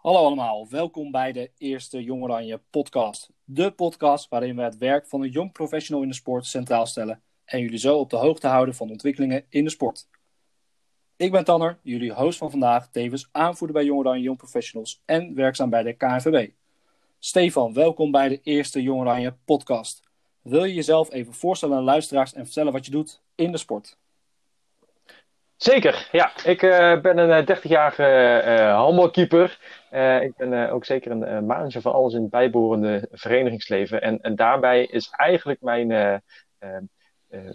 Hallo allemaal, welkom bij de eerste Jong Oranje podcast. De podcast waarin we het werk van een jong professional in de sport centraal stellen en jullie zo op de hoogte houden van ontwikkelingen in de sport. Ik ben Tanner, jullie host van vandaag, tevens aanvoerder bij Jong Oranje Jong Professionals en werkzaam bij de KNVB. Stefan, welkom bij de eerste Jong Oranje podcast. Wil je jezelf even voorstellen aan luisteraars en vertellen wat je doet in de sport? Zeker, ja. Ik uh, ben een 30-jarige uh, uh, handbalkeeper. ik ben ook zeker een manager van alles in het bijbehorende verenigingsleven. En, en daarbij is eigenlijk mijn,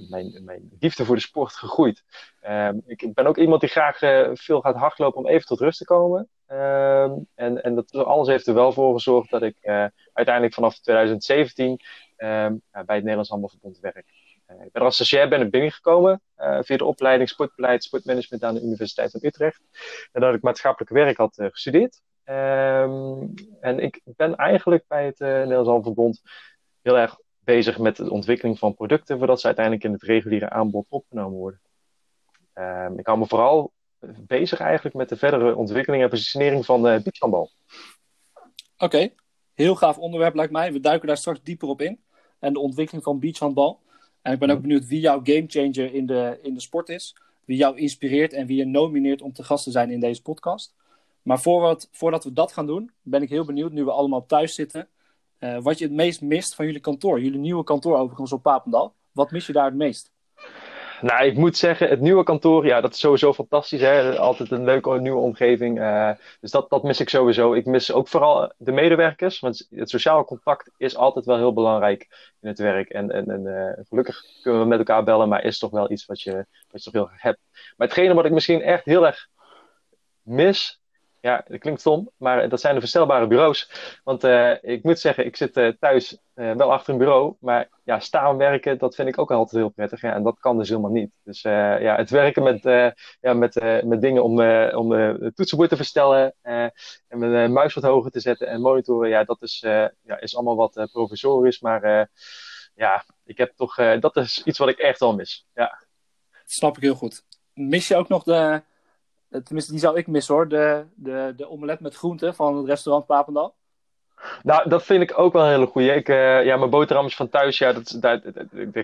mijn, mijn liefde voor de sport gegroeid. Ehm, ik ben ook iemand die graag veel gaat hardlopen om even tot rust te komen. Ehm, en, en dat alles heeft er wel voor gezorgd dat ik uiteindelijk vanaf 2017 ehm, bij het Nederlands Handbalverbond werk. Eh, ik ben als stagiair ben ik binnengekomen uh, via de opleiding sportbeleid, sportmanagement aan de Universiteit van Utrecht. Nadat ik maatschappelijk werk had uh, gestudeerd. Um, en ik ben eigenlijk bij het Nederlands Verbond heel erg bezig met de ontwikkeling van producten, voordat ze uiteindelijk in het reguliere aanbod opgenomen worden. Um, ik hou me vooral bezig eigenlijk met de verdere ontwikkeling en positionering van uh, beachhandbal. Oké, heel gaaf onderwerp lijkt mij. We duiken daar straks dieper op in. En de ontwikkeling van beachhandbal. En ik ben ook benieuwd wie jouw gamechanger in de, in de sport is. Wie jou inspireert en wie je nomineert om te gast te zijn in deze podcast. Maar voordat, voordat we dat gaan doen, ben ik heel benieuwd, nu we allemaal thuis zitten, uh, wat je het meest mist van jullie kantoor. Jullie nieuwe kantoor overigens op Papendal. Wat mis je daar het meest? Nou, ik moet zeggen, het nieuwe kantoor, ja, dat is sowieso fantastisch. Hè? Altijd een leuke nieuwe omgeving. Uh, dus dat, dat mis ik sowieso. Ik mis ook vooral de medewerkers, want het sociale contact is altijd wel heel belangrijk in het werk. En, en, en uh, gelukkig kunnen we met elkaar bellen, maar is toch wel iets wat je, wat je toch heel erg hebt. Maar hetgene wat ik misschien echt heel erg mis, ja, dat klinkt stom, maar dat zijn de verstelbare bureaus. Want uh, ik moet zeggen, ik zit uh, thuis uh, wel achter een bureau, maar ja, staan werken, dat vind ik ook altijd heel prettig. Ja, en dat kan dus helemaal niet. Dus ja, het werken met, ja, met, met dingen om, om de toetsenbord te verstellen en mijn muis wat hoger te zetten en monitoren, ja, dat is, ja, is allemaal wat provisorisch. Maar ja, ik heb toch, dat is iets wat ik echt al mis. Ja. Snap ik heel goed. Mis je ook nog de Tenminste, die zou ik missen hoor. De, de, de omelet met groenten van het restaurant Papendal. Nou, dat vind ik ook wel een hele goeie. Ik, uh, ja, mijn boterhammetjes van thuis, ja, dat,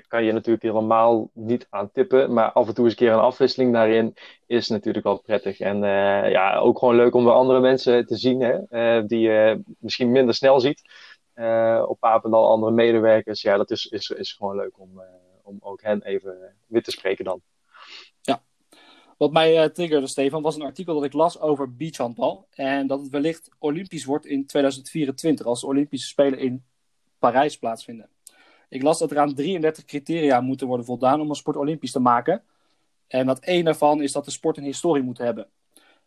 kan je natuurlijk helemaal niet aan tippen. Maar af en toe eens een keer een afwisseling daarin is natuurlijk wel prettig. En uh, ja, ook gewoon leuk om weer andere mensen te zien, hè, uh, die je misschien minder snel ziet. op Papendal, andere medewerkers. Ja, dat is, is, is gewoon leuk om, om ook hen even weer te spreken dan. Wat mij uh, triggerde, Stefan, was een artikel dat ik las over beachhandbal. En dat het wellicht Olympisch wordt in 2024, als de Olympische Spelen in Parijs plaatsvinden. Ik las dat er aan 33 criteria moeten worden voldaan om een sport Olympisch te maken. En dat één daarvan is dat de sport een historie moet hebben.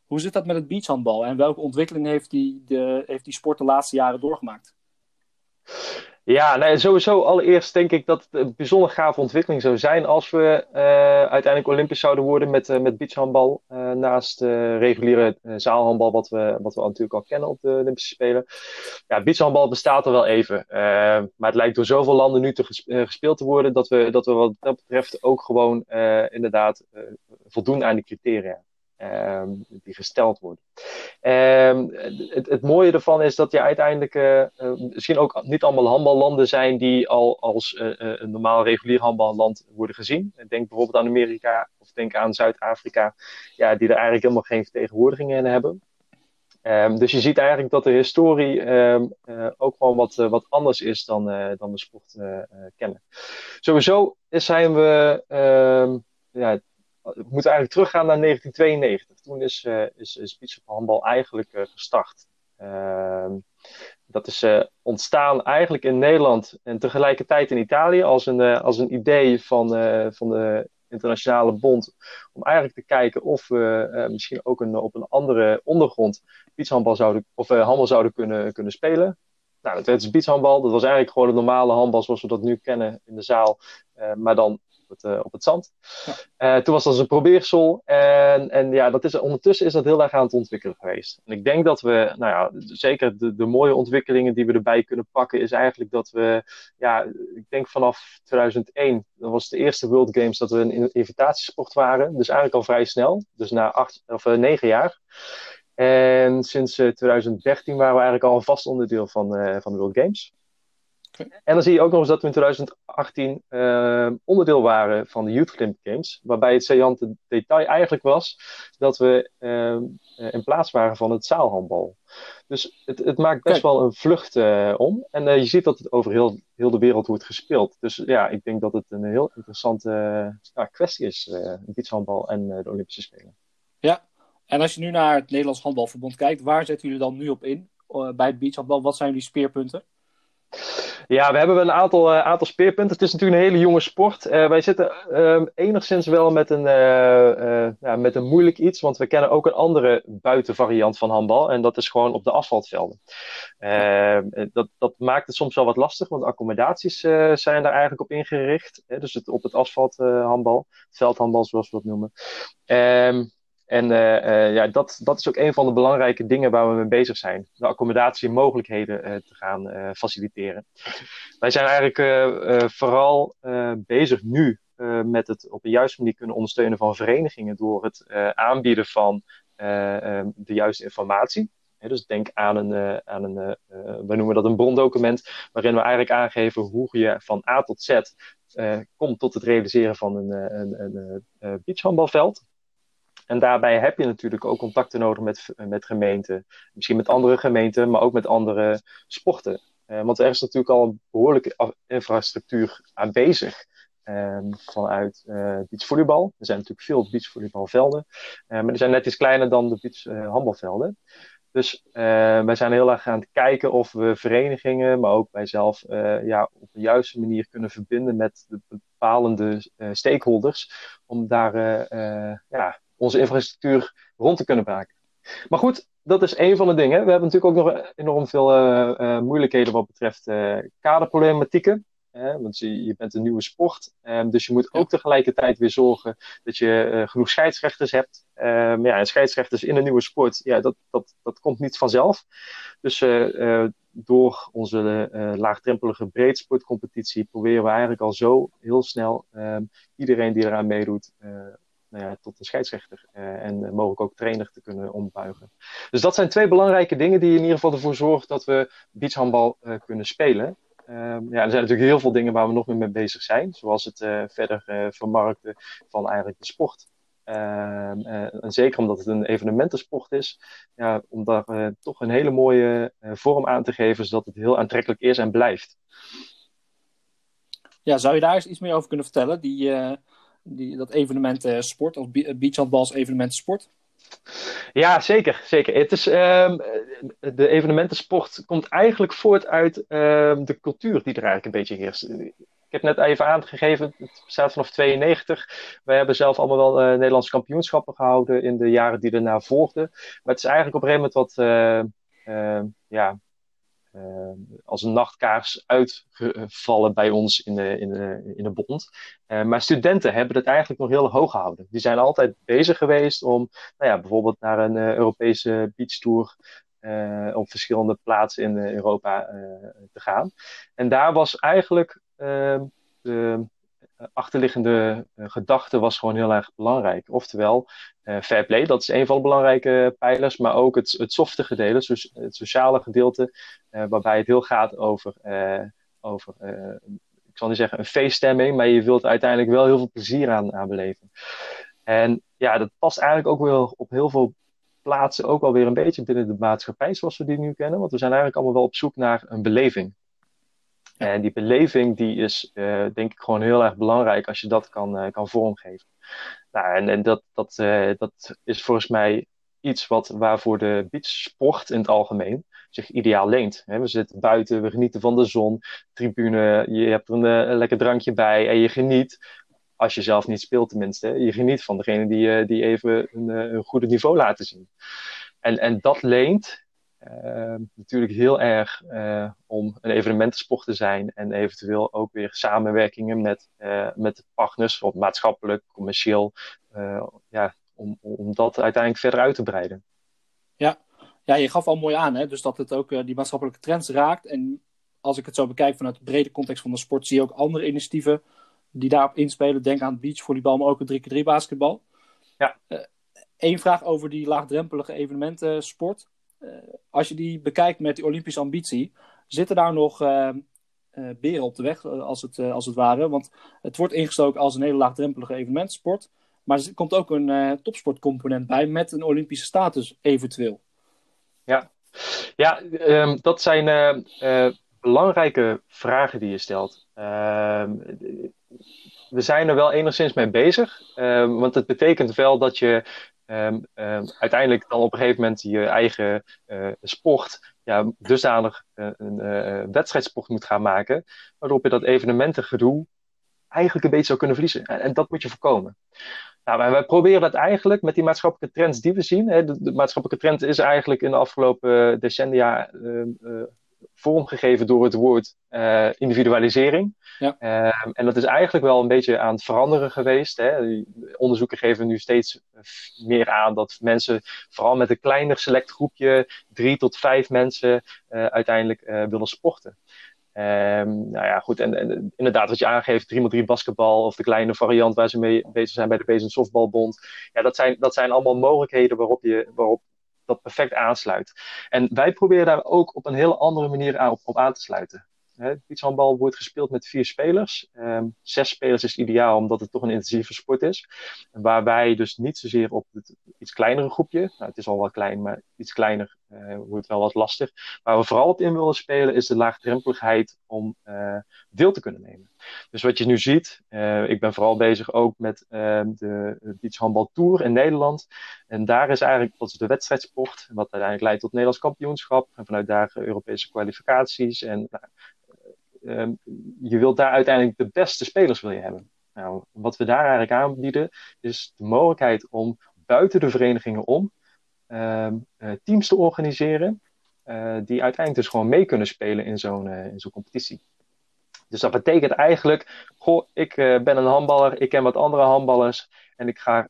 Hoe zit dat met het beachhandbal en welke ontwikkeling heeft die, de, heeft die sport de laatste jaren doorgemaakt? Ja, nee, sowieso allereerst denk ik dat het een bijzonder gave ontwikkeling zou zijn als we uh, uiteindelijk Olympisch zouden worden met, uh, met beachhandbal. Uh, naast reguliere zaalhandbal, wat we, wat we natuurlijk al kennen op de Olympische Spelen. Ja, beachhandbal bestaat er wel even. maar het lijkt door zoveel landen nu te gespeeld te worden dat we, dat we wat dat betreft ook gewoon inderdaad voldoen aan die criteria. Um, die gesteld worden. Um, het, het, mooie ervan is dat je uiteindelijk uh, uh, misschien ook niet allemaal handballanden zijn die al als uh, een normaal regulier handballand worden gezien. Denk bijvoorbeeld aan Amerika of denk aan Zuid-Afrika, ja, die er eigenlijk helemaal geen vertegenwoordiging in hebben. Um, dus je ziet eigenlijk dat de historie ook gewoon wat, wat anders is dan, dan we sport kennen. Sowieso zijn we ja, we moeten eigenlijk teruggaan naar 1992. Toen is, uh, is, is handbal eigenlijk uh, gestart. Uh, dat is uh, ontstaan eigenlijk in Nederland en tegelijkertijd in Italië als een, als een idee van, van de internationale bond. Om eigenlijk te kijken of we misschien ook een, op een andere ondergrond beachhandbal zouden, of handbal zouden kunnen, kunnen spelen. Nou, dat werd dus. Dat was eigenlijk gewoon het normale handbal zoals we dat nu kennen in de zaal. maar dan het, uh, op het zand. Ja. Uh, toen was dat een probeersel. En, en ja, dat is, ondertussen is dat heel erg aan het ontwikkelen geweest. En ik denk dat we, nou ja, zeker de, de mooie ontwikkelingen die we erbij kunnen pakken, is eigenlijk dat we, ja, ik denk vanaf 2001, dat was de eerste World Games dat we een invitatiesport waren. Dus eigenlijk al vrij snel. Dus na acht of uh, negen jaar. En sinds 2013 waren we eigenlijk al een vast onderdeel van, van de World Games. En dan zie je ook nog eens dat we in 2018 uh, onderdeel waren van de Youth Olympic Games. Waarbij het saillante detail eigenlijk was dat we uh, in plaats waren van het zaalhandbal. Dus het, het maakt best wel een vlucht uh, om. En je ziet dat het over heel, heel de wereld wordt gespeeld. Dus ja, ik denk dat het een heel interessante kwestie is, beachhandbal en de Olympische Spelen. Ja, en als je nu naar het Nederlands Handbalverbond kijkt, waar zetten jullie dan nu op in bij het beachhandbal? Wat zijn jullie speerpunten? Ja, we hebben een aantal, uh, aantal speerpunten. Het is natuurlijk een hele jonge sport. Uh, wij zitten uh, enigszins wel met een, eh, ja, met een moeilijk iets, want we kennen ook een andere buitenvariant van handbal. En dat is gewoon op de asfaltvelden. Ehm, dat, dat maakt het soms wel wat lastig, want accommodaties zijn daar eigenlijk op ingericht. dus op het asfalthandbal, het veldhandbal zoals we dat noemen. Ehm, en uh, uh, ja, dat, dat is ook een van de belangrijke dingen waar we mee bezig zijn. De accommodatiemogelijkheden uh, te gaan faciliteren. Wij zijn eigenlijk vooral bezig nu met het op de juiste manier kunnen ondersteunen van verenigingen door het aanbieden van de juiste informatie. dus denk aan een, aan een we noemen dat een brondocument, waarin we eigenlijk aangeven hoe je van A tot Z komt tot het realiseren van een, een, een beachhandbalveld. En daarbij heb je natuurlijk ook contacten nodig met, met gemeenten. Misschien met andere gemeenten, maar ook met andere sporten. Uh, want er is natuurlijk al een behoorlijke infrastructuur aanwezig. Um, vanuit uh. Er zijn natuurlijk veel beachvolleybalvelden. Uh, maar die zijn net iets kleiner dan de beachhandbalvelden. Dus wij zijn heel erg aan het kijken of we verenigingen, maar ook wij zelf, ja, op de juiste manier kunnen verbinden met de bepalende stakeholders. Om daar ja, onze infrastructuur rond te kunnen maken. Maar goed, dat is één van de dingen. We hebben natuurlijk ook nog enorm veel uh, uh, moeilijkheden wat betreft uh, kaderproblematieken. want je, je, bent een nieuwe sport. Um, dus je moet ook tegelijkertijd weer zorgen dat je genoeg scheidsrechters hebt. Um, ja, en scheidsrechters in een nieuwe sport, ja, dat, dat, dat komt niet vanzelf. Dus door onze laagdrempelige breedsportcompetitie proberen we eigenlijk al zo heel snel um, iedereen die eraan meedoet ja, tot de scheidsrechter uh, en mogelijk ook trainer te kunnen ombuigen. Dus dat zijn twee belangrijke dingen die in ieder geval ervoor zorgen dat we beachhandbal kunnen spelen. Uh, ja, er zijn natuurlijk heel veel dingen waar we nog meer mee bezig zijn, zoals het verder vermarkten van eigenlijk de sport. Ehm, en zeker omdat het een evenementensport is, ja, om daar toch een hele mooie vorm aan te geven, zodat het heel aantrekkelijk is en blijft. Ja, zou je daar eens iets meer over kunnen vertellen? Die, die, dat evenementen sport, als beachhandbal als evenementensport? Ja, zeker. zeker. Het is, um, de evenementensport komt eigenlijk voort uit um, de cultuur die er eigenlijk een beetje heerst. Ik heb net even aangegeven, het bestaat vanaf 92. Wij hebben zelf allemaal wel uh, Nederlandse kampioenschappen gehouden in de jaren die erna volgden. Maar het is eigenlijk op een gegeven moment wat uh, uh, ja, als een nachtkaars uitgevallen bij ons in de, in de, in de bond. Uh, maar studenten hebben het eigenlijk nog heel hoog gehouden. Die zijn altijd bezig geweest om nou ja, bijvoorbeeld naar een uh, Europese beachtour op verschillende plaatsen in Europa te gaan. En daar was eigenlijk ehm, de, achterliggende uh, gedachte was gewoon heel erg belangrijk. Oftewel, uh, fair play, dat is een van de belangrijke pijlers, maar ook het, het softe gedeelte, het sociale gedeelte, waarbij het heel gaat over, over ik zal niet zeggen een feeststemming, maar je wilt uiteindelijk wel heel veel plezier aan, aan beleven. En ja, dat past eigenlijk ook wel op heel veel plaatsen ook alweer een beetje binnen de maatschappij zoals we die nu kennen, want we zijn eigenlijk allemaal wel op zoek naar een beleving. En die beleving die is uh, denk ik gewoon heel erg belangrijk als je dat kan, uh, kan vormgeven. Nou, en, en dat, dat, uh, dat is volgens mij iets wat, waarvoor de beachsport in het algemeen zich ideaal leent. we zitten buiten, we genieten van de zon, tribune, je hebt er een, een lekker drankje bij en je geniet als je zelf niet speelt tenminste, je geniet van degene die, die even een, een goede niveau laten zien. En, en dat leent uh, natuurlijk heel erg uh, om een evenementensport te zijn en eventueel ook weer samenwerkingen met, uh, met partners, of maatschappelijk, commercieel, ja, om, om dat uiteindelijk verder uit te breiden. Ja, ja je gaf al mooi aan, hè? dus dat het ook die maatschappelijke trends raakt. En als ik het zo bekijk vanuit de brede context van de sport, zie je ook andere initiatieven die daarop inspelen. Denk aan beachvolleybal, maar ook het 3x3 basketbal. Ja Eén vraag over die laagdrempelige evenementensport. Uh, als je die bekijkt met die Olympische ambitie, zitten daar nog uh, beren op de weg, als het, als het ware? Want het wordt ingestoken als een hele laagdrempelige evenementensport. Maar er komt ook een topsportcomponent bij met een Olympische status eventueel. Ja, ja um, dat zijn belangrijke vragen die je stelt. Ehm, we zijn er wel enigszins mee bezig. Ehm, want het betekent wel dat je um, uiteindelijk dan op een gegeven moment je eigen uh, sport ja, dusdanig uh, een uh, wedstrijdsport moet gaan maken. Waarop je dat evenementengedoe eigenlijk een beetje zou kunnen verliezen. En, en dat moet je voorkomen. Nou, wij proberen dat eigenlijk met die maatschappelijke trends die we zien. Hè, de, de, maatschappelijke trend is eigenlijk in de afgelopen decennia vormgegeven door het woord uh, individualisering. Ja. Uh, en dat is eigenlijk wel een beetje aan het veranderen geweest. Hè. onderzoeken geven nu steeds meer aan dat mensen, vooral met een kleiner select groepje, drie tot vijf mensen, uh, uiteindelijk willen sporten. Um, nou ja, goed. En, en, inderdaad, wat je aangeeft, 3x3 basketbal of de kleine variant waar ze mee bezig zijn bij de Bezen Softbalbond. Ja, dat zijn, dat zijn allemaal mogelijkheden waarop, je, waarop dat perfect aansluit. En wij proberen daar ook op een hele andere manier aan, op, aan te sluiten. Fietshandbal wordt gespeeld met vier spelers. Um, zes spelers is ideaal, omdat het toch een intensieve sport is. Waar wij dus niet zozeer op het iets kleinere groepje, nou, het is al wel klein, maar iets kleiner uh, wordt wel wat lastig. Waar we vooral op in willen spelen, is de laagdrempeligheid om uh, deel te kunnen nemen. Dus wat je nu ziet, uh, ik ben vooral bezig ook met ehm, de Beachhandbal Tour in Nederland. En daar is eigenlijk, dat is de wedstrijdsport, wat uiteindelijk leidt tot Nederlands kampioenschap. En vanuit daar Europese kwalificaties. En nou, um, je wilt daar uiteindelijk de beste spelers wil je hebben. Nou, wat we daar eigenlijk aanbieden, is de mogelijkheid om buiten de verenigingen om um, uh, teams te organiseren. Uh, die uiteindelijk dus gewoon mee kunnen spelen in zo'n uh, in zo'n competitie. Dus dat betekent eigenlijk, goh, ik ben een handballer, ik ken wat andere handballers. En ik ga,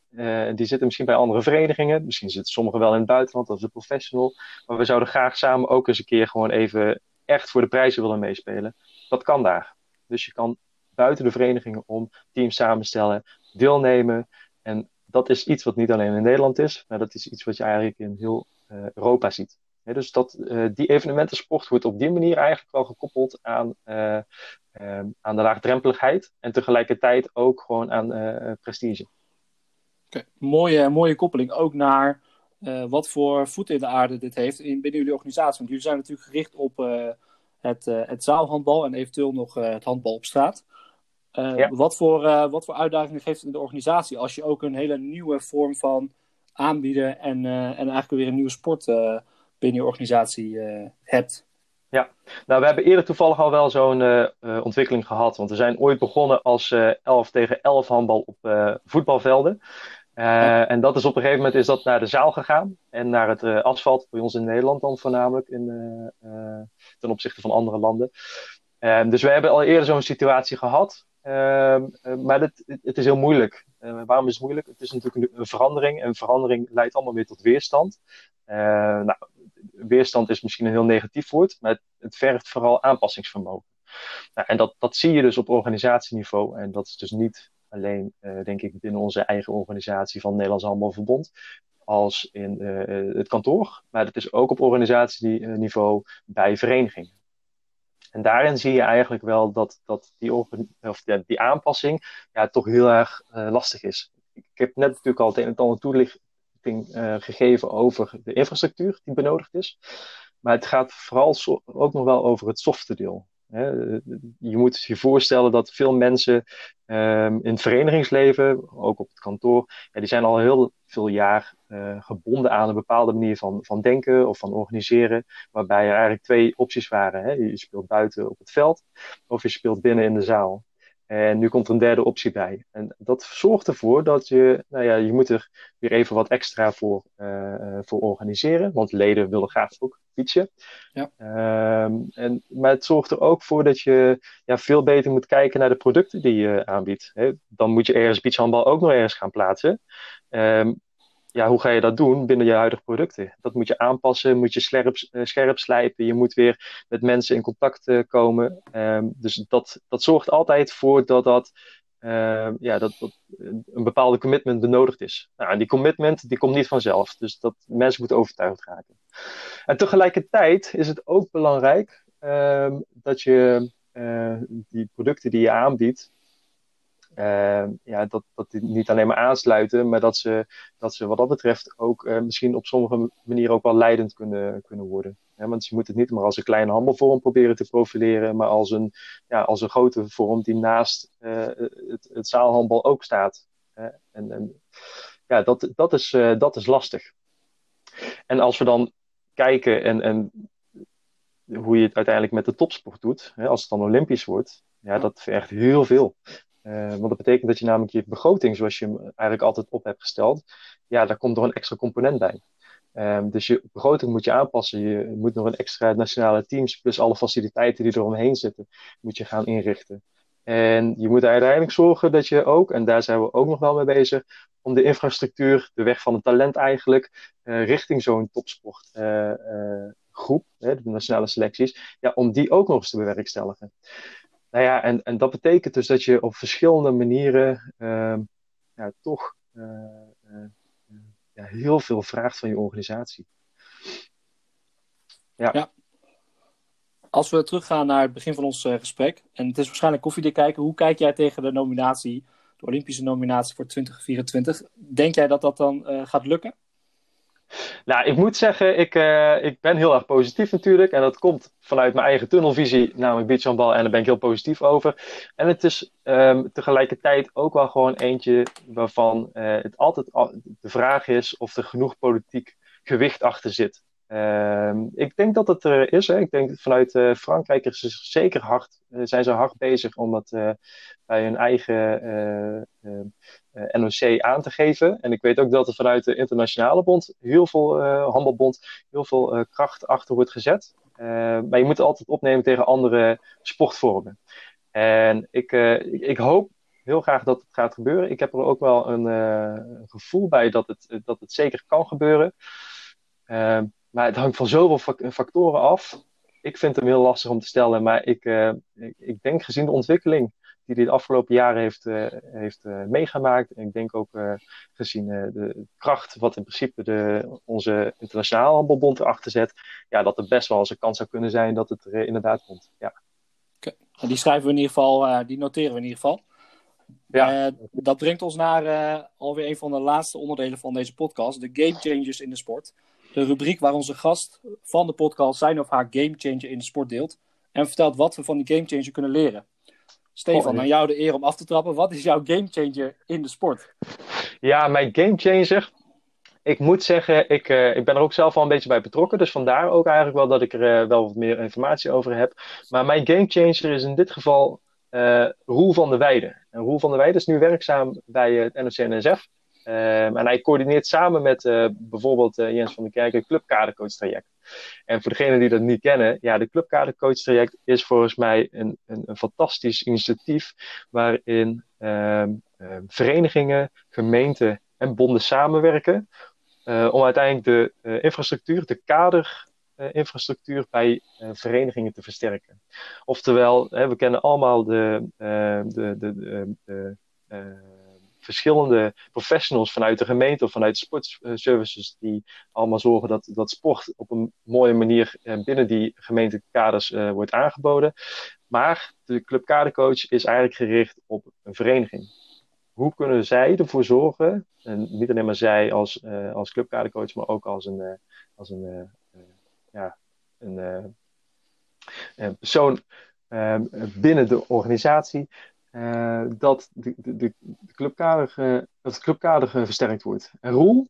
die zitten misschien bij andere verenigingen. Misschien zitten sommigen wel in het buitenland als een professional. Maar we zouden graag samen ook eens een keer gewoon even echt voor de prijzen willen meespelen dat kan daar. Dus je kan buiten de verenigingen om teams samenstellen, deelnemen. En dat is iets wat niet alleen in Nederland is, maar dat is iets wat je eigenlijk in heel Europa ziet. Dus dat, uh, die evenementensport wordt op die manier eigenlijk wel gekoppeld aan, uh, aan de laagdrempeligheid en tegelijkertijd ook gewoon aan prestige. Okay. Mooie, mooie koppeling ook naar wat voor voet in de aarde dit heeft in, binnen jullie organisatie. Want jullie zijn natuurlijk gericht op het, het zaalhandbal en eventueel nog het handbal op straat. Ja. wat, voor, wat voor uitdagingen geeft het in de organisatie als je ook een hele nieuwe vorm van aanbieden en, en eigenlijk weer een nieuwe sport binnen je organisatie hebt? Ja, nou we hebben eerder toevallig al wel zo'n ontwikkeling gehad. Want we zijn ooit begonnen als 11 tegen 11 handbal op voetbalvelden. Uh, en dat is op een gegeven moment is dat naar de zaal gegaan en naar het uh, asfalt, bij ons in Nederland dan voornamelijk, in, uh, ten opzichte van andere landen. Ehm, dus we hebben al eerder zo'n situatie gehad, ehm, maar het, het, is heel moeilijk. waarom is het moeilijk? Het is natuurlijk een, een verandering en verandering leidt allemaal weer tot weerstand. nou, weerstand is misschien een heel negatief woord, maar het, het vergt vooral aanpassingsvermogen. Nou, en dat, dat zie je dus op organisatieniveau en dat is dus niet alleen, uh, denk ik, binnen onze eigen organisatie van Nederlands Handbalverbond, als in uh, het kantoor, maar dat is ook op organisatieniveau bij verenigingen. En daarin zie je eigenlijk wel dat, dat die, of die aanpassing ja, toch heel erg uh, lastig is. Ik heb net natuurlijk al het een en ander uh, gegeven over de infrastructuur die benodigd is. Maar het gaat vooral ook nog wel over het softe deel. Je moet je voorstellen dat veel mensen um, in het verenigingsleven, ook op het kantoor, ja, die zijn al heel veel jaar uh, gebonden aan een bepaalde manier van, van denken of van organiseren, waarbij er eigenlijk twee opties waren. Hè? Je speelt buiten op het veld of je speelt binnen in de zaal. En nu komt er een derde optie bij. En dat zorgt ervoor dat je, nou ja, je moet er weer even wat extra voor, uh, voor organiseren. Want leden willen graag ook fietsen. Ja. Um, en, maar het zorgt er ook voor dat je ja, veel beter moet kijken naar de producten die je aanbiedt. Hè. Dan moet je ergens beachhandbal ook nog ergens gaan plaatsen. Um, ja, hoe ga je dat doen binnen je huidige producten? Dat moet je aanpassen, moet je scherp, uh, scherp slijpen. Je moet weer met mensen in contact uh, komen. Um, dus dat, dat zorgt altijd voor dat dat ja, dat, dat een bepaalde commitment benodigd is. Nou, en die commitment die komt niet vanzelf. Dus dat mensen moeten overtuigd raken. En tegelijkertijd is het ook belangrijk ehm, dat je die producten die je aanbiedt, uh, ja, dat, dat die niet alleen maar aansluiten, maar dat ze, dat ze wat dat betreft ook uh, misschien op sommige manieren ook wel leidend kunnen, kunnen worden. want je moet het niet maar als een kleine handelvorm proberen te profileren, maar als een, ja, als een grote vorm die naast uh, het, het zaalhandel ook staat. en, en ja, dat, dat, is, dat is lastig. En als we dan kijken en, en hoe je het uiteindelijk met de topsport doet, hè, als het dan Olympisch wordt, ja, dat vergt heel veel. Uh, want dat betekent dat je namelijk je begroting, zoals je hem eigenlijk altijd op hebt gesteld, ja, daar komt nog een extra component bij. Um, dus je begroting moet je aanpassen. Je moet nog een extra nationale teams, plus alle faciliteiten die eromheen zitten, moet je gaan inrichten. En je moet uiteindelijk zorgen dat je ook, en daar zijn we ook nog wel mee bezig, om de infrastructuur, de weg van het talent eigenlijk, uh, richting zo'n topsportgroep, uh, de nationale selecties, ja, om die ook nog eens te bewerkstelligen. Nou ja, en, en dat betekent dus dat je op verschillende manieren uh, ja, toch uh, uh, ja, heel veel vraagt van je organisatie. Ja. ja. Als we teruggaan naar het begin van ons gesprek, en het is waarschijnlijk koffiedik kijken, hoe kijk jij tegen de nominatie, de Olympische nominatie voor 2024? Denk jij dat dat dan gaat lukken? Nou, ik moet zeggen, ik, uh, ik ben heel erg positief natuurlijk. En dat komt vanuit mijn eigen tunnelvisie, namelijk beachhandbal. En daar ben ik heel positief over. En het is um, tegelijkertijd ook wel gewoon eentje waarvan uh, het altijd de vraag is of er genoeg politiek gewicht achter zit. Uh, ik denk dat het er is. Hè. Ik denk vanuit uh, Frankrijk is ze zeker hard, uh, zijn ze hard bezig om dat uh, bij hun eigen NOC aan te geven. En ik weet ook dat er vanuit de internationale bond, heel veel handelbond, heel veel kracht achter wordt gezet. maar je moet altijd opnemen tegen andere sportvormen. En ik, ik, ik hoop heel graag dat het gaat gebeuren. Ik heb er ook wel een gevoel bij dat het, dat het zeker kan gebeuren. Maar het hangt van zoveel factoren af. Ik vind hem heel lastig om te stellen, maar ik, uh, ik, ik, denk gezien de ontwikkeling die hij de afgelopen jaren heeft, uh, heeft uh, meegemaakt, en ik denk ook gezien de kracht wat in principe de, onze internationale handelbond erachter zet, ja, dat er best wel eens een kans zou kunnen zijn dat het er inderdaad komt. Ja. Okay. Die schrijven we in ieder geval, die noteren we in ieder geval. Ja. dat brengt ons naar alweer een van de laatste onderdelen van deze podcast, de game changers in de sport de rubriek waar onze gast van de podcast zijn of haar gamechanger in de sport deelt. En vertelt wat we van die gamechanger kunnen leren. Stefan, aan jou de eer om af te trappen. Wat is jouw gamechanger in de sport? Ja, mijn gamechanger. Ik moet zeggen, ik, uh, ik ben er ook zelf al een beetje bij betrokken. Dus vandaar ook eigenlijk wel dat ik er uh, wel wat meer informatie over heb. Maar mijn gamechanger is in dit geval uh, Roel van der Weijden. En Roel van der Weijden is nu werkzaam bij het NOC-NSF. Um, en hij coördineert samen met uh, bijvoorbeeld uh, Jens van der Kerk een clubkadercoach traject. En voor degenen die dat niet kennen, ja, de clubkadercoach traject is volgens mij een, een, een fantastisch initiatief waarin um, um, verenigingen, gemeenten en bonden samenwerken uh, om uiteindelijk de infrastructuur, de kaderinfrastructuur bij verenigingen te versterken. Oftewel, we kennen allemaal de, de, de, de verschillende professionals vanuit de gemeente of vanuit de sportservices die allemaal zorgen dat, dat sport op een mooie manier eh, binnen die gemeentekaders uh, wordt aangeboden. Maar de clubkadercoach is eigenlijk gericht op een vereniging. Hoe kunnen zij ervoor zorgen, en niet alleen maar zij als, uh, als clubkadercoach, maar ook als een, als een, ja, een, een persoon binnen de organisatie, uh, dat de, de, de, clubkader, dat het clubkader versterkt wordt. En Roel,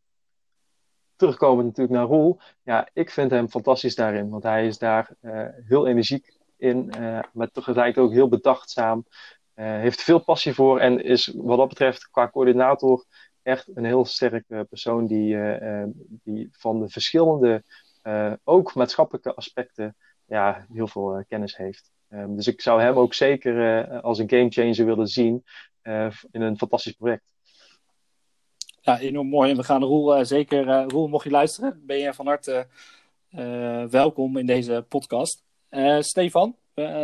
terugkomend natuurlijk naar Roel, ja, ik vind hem fantastisch daarin, want hij is daar uh, heel energiek in, uh, maar tegelijk ook heel bedachtzaam, heeft veel passie voor en is wat dat betreft qua coördinator echt een heel sterke persoon die, die van de verschillende, ook maatschappelijke aspecten, ja, heel veel kennis heeft. Um, dus ik zou hem ook zeker uh, als een gamechanger willen zien uh, in een fantastisch project. Ja, enorm mooi. En we gaan Roel uh, zeker, Roel, mocht je luisteren, ben je van harte welkom in deze podcast. Stefan,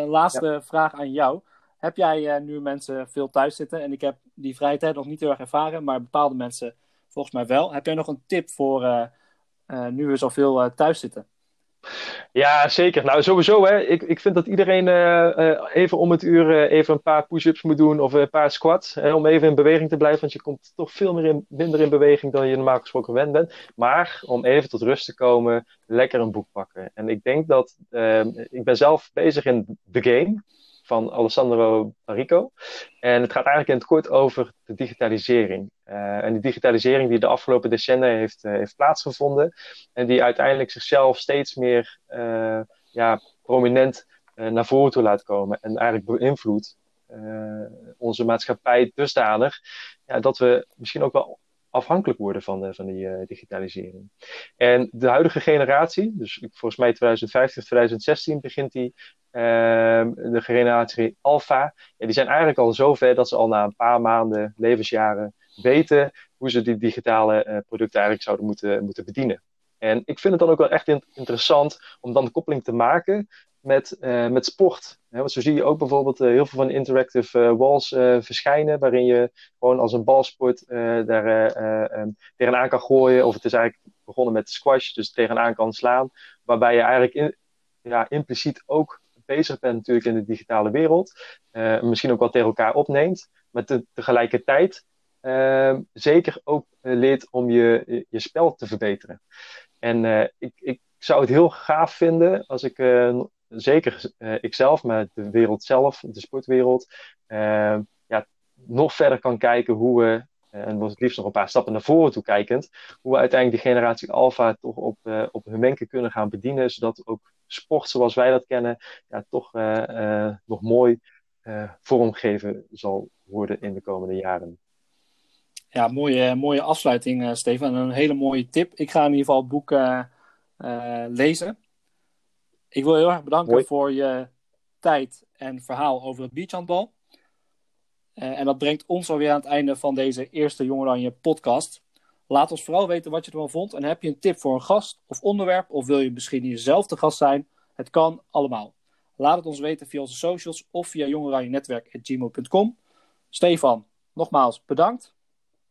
laatste ja. vraag aan jou. Heb jij nu mensen veel thuis zitten? En ik heb die vrije tijd nog niet heel erg ervaren, maar bepaalde mensen volgens mij wel. Heb jij nog een tip voor nu we zoveel thuis zitten? Ja, zeker. Nou, sowieso. Hè. Ik, ik vind dat iedereen uh, even om het uur uh, even een paar push-ups moet doen of een paar squats. Hè, om even in beweging te blijven. Want je komt toch veel meer in, minder in beweging dan je normaal gesproken gewend bent. Maar om even tot rust te komen, lekker een boek pakken. En ik denk dat. ik ben zelf bezig in The Game van Alessandro Parico. En het gaat eigenlijk in het kort over de digitalisering. Uh, en die digitalisering die de afgelopen decennia heeft, uh, heeft plaatsgevonden. En die uiteindelijk zichzelf steeds meer uh, ja, prominent naar voren toe laat komen. En eigenlijk beïnvloedt onze maatschappij dusdanig ja, dat we misschien ook wel afhankelijk worden van, de, van die digitalisering. En de huidige generatie, dus volgens mij 2015 of 2016 begint die, uh, de generatie Alpha, ja, die zijn eigenlijk al zo ver dat ze al na een paar maanden, levensjaren, weten hoe ze die digitale uh, producten eigenlijk zouden moeten, moeten bedienen. En ik vind het dan ook wel echt interessant om dan de koppeling te maken met, uh, met sport. want zo zie je ook bijvoorbeeld uh, heel veel van interactive walls verschijnen, waarin je gewoon als een balsport daar um, tegenaan kan gooien. Of het is eigenlijk begonnen met squash, dus tegenaan kan slaan. Waarbij je eigenlijk in, ja, impliciet ook bezig bent natuurlijk in de digitale wereld. misschien ook wel tegen elkaar opneemt. Maar te, tegelijkertijd ehm, zeker ook leert om je, je spel te verbeteren. En ik, ik zou het heel gaaf vinden als ik zeker uh, ikzelf, maar de wereld zelf, de sportwereld, uh, ja, nog verder kan kijken hoe we, en het liefst nog een paar stappen naar voren toe kijkend, hoe we uiteindelijk de generatie Alpha toch op, op hun wenken kunnen gaan bedienen, zodat ook sport zoals wij dat kennen, ja, toch nog mooi vormgeven zal worden in de komende jaren. Ja, mooie, mooie afsluiting, Stefan. Een hele mooie tip. Ik ga in ieder geval het boek lezen. Ik wil heel erg bedanken voor je tijd en verhaal over het beachhandbal. Uh, en dat brengt ons alweer aan het einde van deze eerste Jong podcast. Laat ons vooral weten wat je ervan vond. En heb je een tip voor een gast of onderwerp? Of wil je misschien jezelf de gast zijn? Het kan allemaal. Laat het ons weten via onze socials of via jongoranjenetwerk.gmail.com. Stefan, nogmaals bedankt.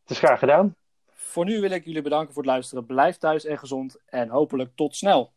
Het is graag gedaan. Voor nu wil ik jullie bedanken voor het luisteren. Blijf thuis en gezond en hopelijk tot snel.